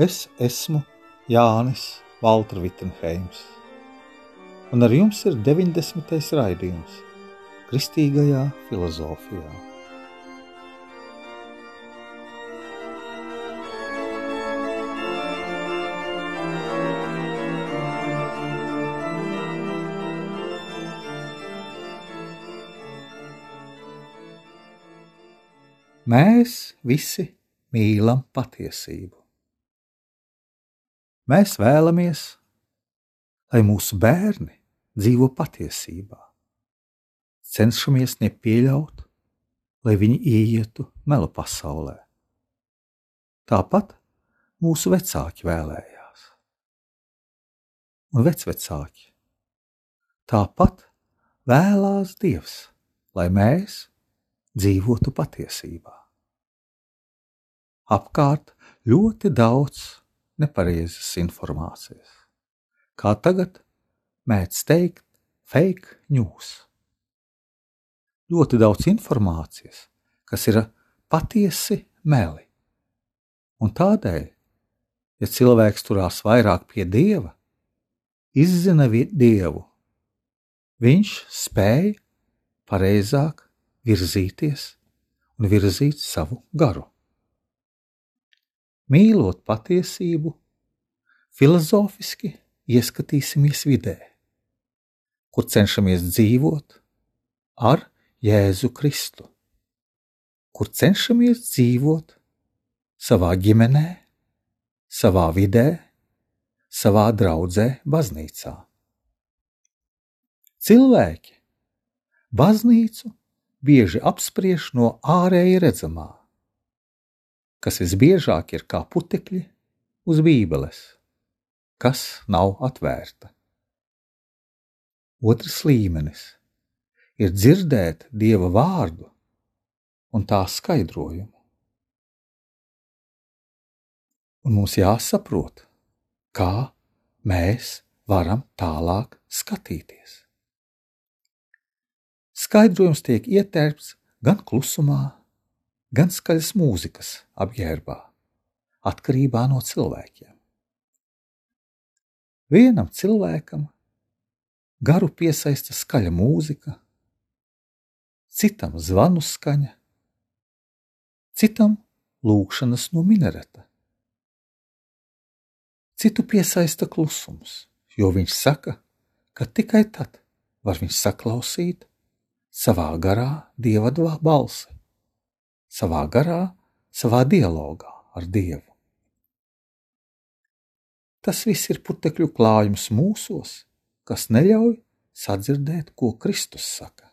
Es esmu Jānis Valtra Vitsenheims, un ar jums ir 90. raidījums Kristīgajā filozofijā. Mēs visi mīlam patiesību. Mēs vēlamies, lai mūsu bērni dzīvo patiesībā. Cenšamies nepieļaut, lai viņi ieietu melu pasaulē. Tāpat mūsu vecāki vēlējās. Un vecvecāki tāpat vēlās Dievs, lai mēs dzīvotu patiesībā. Apkārt ļoti daudz nepareizas informācijas. Kā tagad mēdz teikt, fake news. Ļoti daudz informācijas, kas ir patiesi meli. Un tādēļ, ja cilvēks turās vairāk pie dieva, izzina dievu, viņš spēj pareizāk virzīties un virzīt savu garu mīlot patiesību, filozofiski ieskatīsimies vidē, kur cenšamies dzīvot ar Jēzu Kristu, kur cenšamies dzīvot savā ģimenē, savā vidē, savā draudzē, baznīcā. Cilvēki baznīcu bieži apspriež no ārēji redzamā, kas visbiežāk ir kā putekļi uz Bībeles, kas nav atvērta. Otrs līmenis ir dzirdēt Dieva vārdu un tā skaidrojumu. Un mums jāsaprot, kā mēs varam tālāk skatīties. Skaidrojums tiek ietērpts gan klusumā, gan skaļas mūzikas apģērbā, atkarībā no cilvēkiem. Vienam cilvēkam garu piesaista skaļa mūzika, citam zvanu skaņa, citam lūkšanas no minareta. Citu piesaista klusums, jo viņš saka, ka tikai tad var viņš saklausīt savā garā dieva balsi savā garā, savā dialogā ar Dievu. Tas viss ir putekļu klājums mūsos, kas neļauj sadzirdēt, ko Kristus saka.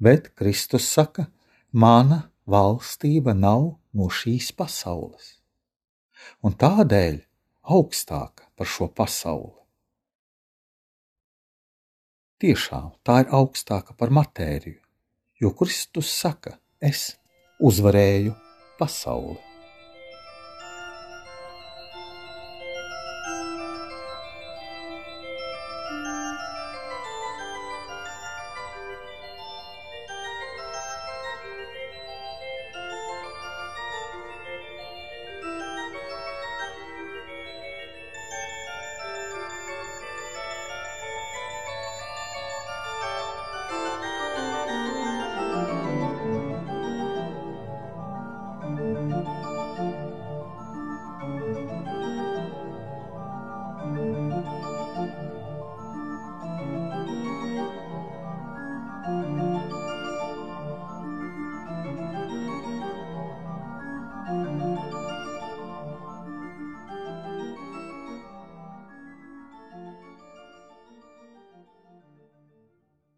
Bet Kristus saka, mana valstība nav no šīs pasaules, un tādēļ augstāka par šo pasauli. Tiešām tā ir augstāka par matēriju, jo Kristus saka, es uzvarēju pasauli.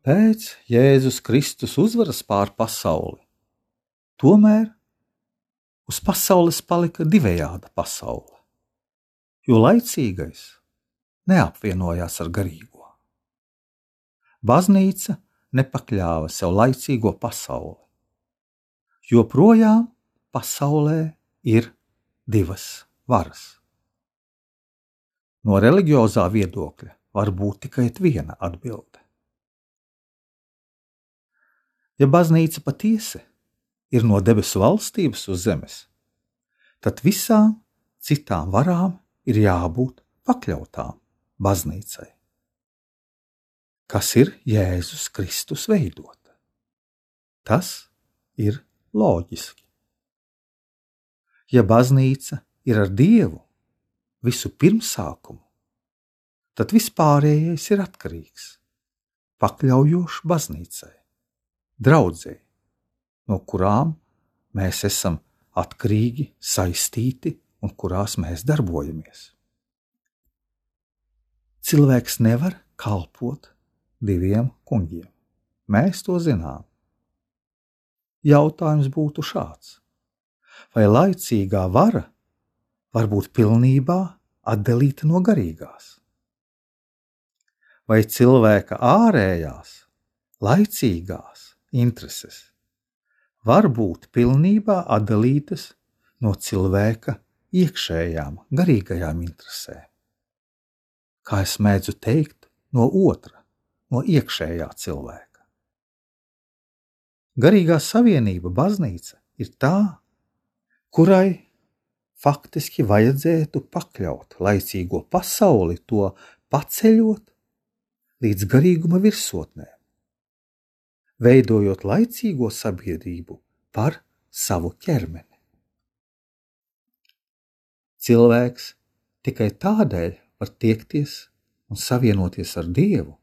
Pēc Jēzus Kristus uzvaras pār pasauli, tomēr uz pasaules palika divējāda pasaule, jo laicīgais neapvienojās ar garīgo. Baznīca nepakļāva sev laicīgo pasauli, jo projām pasaulē ir divas varas. No reliģiozā viedokļa var būt tikai viena atbilde. Ja baznīca patiesi ir no debesu valstības uz zemes, tad visām citām varām ir jābūt pakļautām baznīcai, kas ir Jēzus Kristus veidota. Tas ir loģiski. Ja baznīca ir ar Dievu visu pirmsākumu, tad vispārējais ir atkarīgs, pakļaujošs baznīcai draudzē, no kurām mēs esam atkarīgi, saistīti un kurās mēs darbojamies. Cilvēks nevar kalpot diviem kungiem. Mēs to zinām. Jautājums būtu šāds: vai laicīgā vara var būt pilnībā atdalīta no garīgās? Vai cilvēka ārējās, laicīgās intereses var būt pilnībā atdalītas no cilvēka iekšējām, garīgajām interesēm. Kā es mēdzu teikt, no otra, no iekšējā cilvēka. Garīgā savienība, baznīca, ir tā, kurai faktiski vajadzētu pakļaut laicīgo pasauli, to paceļot līdz garīguma virsotnēm veidojot laicīgo sabiedrību par savu ķermeni. Cilvēks tikai tādēļ var tiekties un savienoties ar Dievu,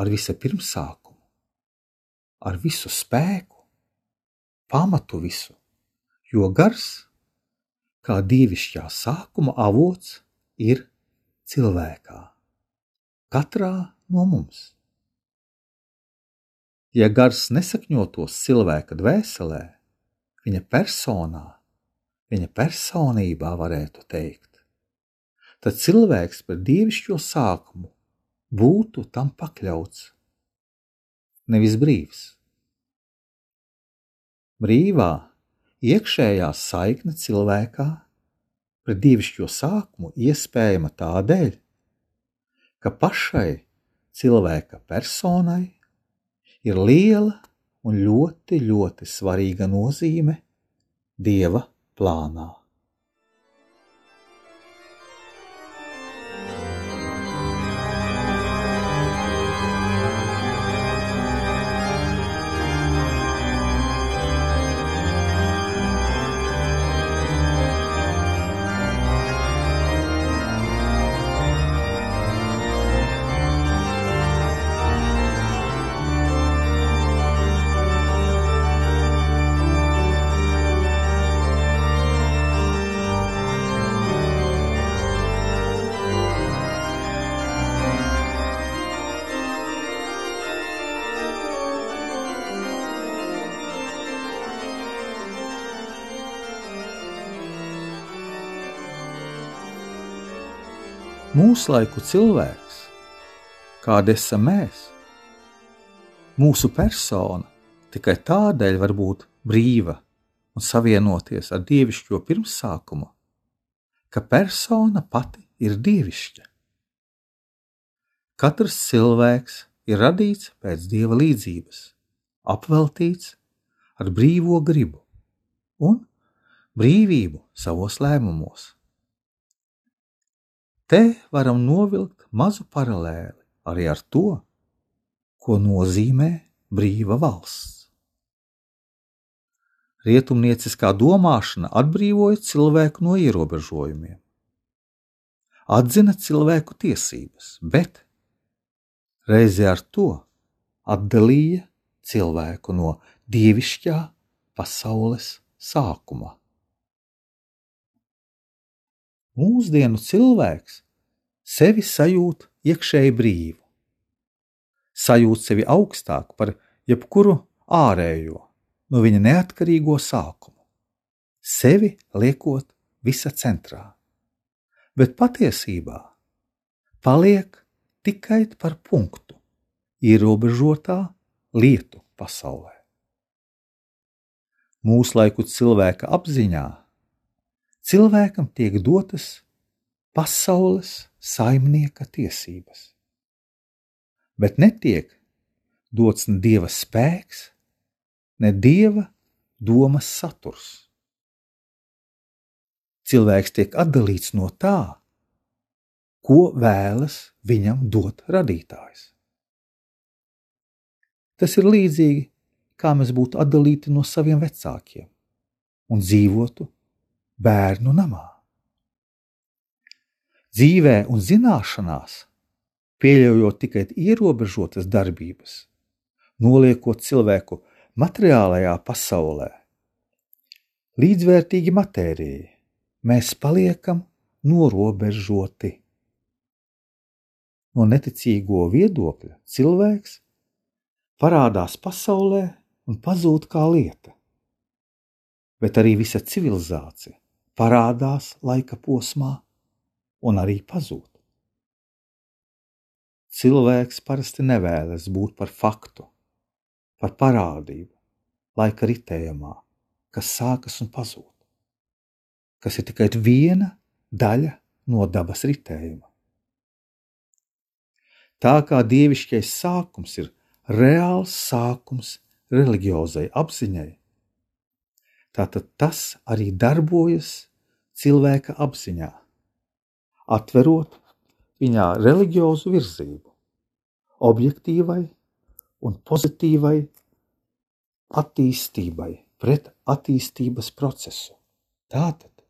ar visa pirmsākumu, ar visu spēku, pamatu visu, jo gars, kā dievišķā sākuma avots, ir cilvēkā, katrā no mums. Ja gars nesakņotos cilvēka dvēselē, viņa personā, viņa personībā varētu teikt, tad cilvēks par dievišķo sākumu būtu tam pakļauts, nevis brīvs. Brīvā, iekšējā saikne cilvēkā pret dievišķo sākumu iespējama tādēļ, ka pašai cilvēka personai ir liela un ļoti, ļoti svarīga nozīme Dieva plānā. Laiku cilvēks, kāda esam mēs, mūsu persona tikai tādēļ var būt brīva un savienoties ar dievišķo pirmsākumu, ka persona pati ir dievišķa. Katrs cilvēks ir radīts pēc dieva līdzības, apveltīts ar brīvo gribu un brīvību savos lēmumos. Te varam novilkt mazu paralēli arī ar to, ko nozīmē brīva valsts. Rietumnieciskā domāšana atbrīvoja cilvēku no ierobežojumiem, atzina cilvēku tiesības, bet reizē ar to atdalīja cilvēku no dievišķā pasaules sākuma. Mūsdienu cilvēks sevi sajūt iekšēji brīvu, sajūt sevi augstāk par jebkuru ārējo, no viņa neatkarīgo sākumu, sevi liekot visa centrā, bet patiesībā paliek tikai par punktu ierobežotā lietu pasaulē. Mūslaiku cilvēka apziņā cilvēkam tiek dotas pasaules saimnieka tiesības, bet netiek dots ne dieva spēks, ne dieva domas saturs. Cilvēks tiek atdalīts no tā, ko vēlas viņam dot radītājs. Tas ir līdzīgi, kā mēs būtu atdalīti no saviem vecākiem un dzīvotu bērnu namā. Dzīvē un zināšanās, pieļaujot tikai ierobežotas darbības, noliekot cilvēku materiālajā pasaulē, līdzvērtīgi matērijai, mēs paliekam norobežoti. No neticīgo viedokļa cilvēks parādās pasaulē un pazūd kā lieta. Bet arī visa civilizācija parādās laika posmā un arī pazūd. Cilvēks parasti nevēlas būt par faktu, par parādību, laika ritējumā, kas sākas un pazūd, kas ir tikai viena daļa no dabas ritējuma. Tā kā dievišķais sākums ir reāls sākums reliģiozai apziņai. Tātad tas arī darbojas cilvēka apziņā, atverot viņā reliģiozu virzību, objektīvai un pozitīvai attīstībai, pret attīstības procesu. Tātad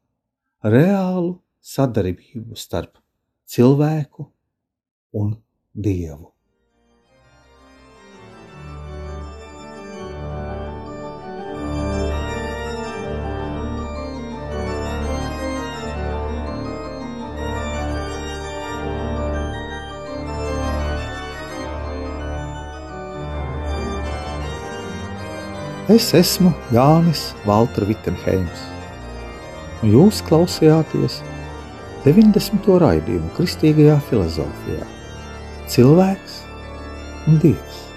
reālu sadarbību starp cilvēku un dievu. Es esmu Jānis Valtra Vitsenheims, un jūs klausījāties 90. raidījumu Kristīgajā filozofijā - Cilvēks un Dievs.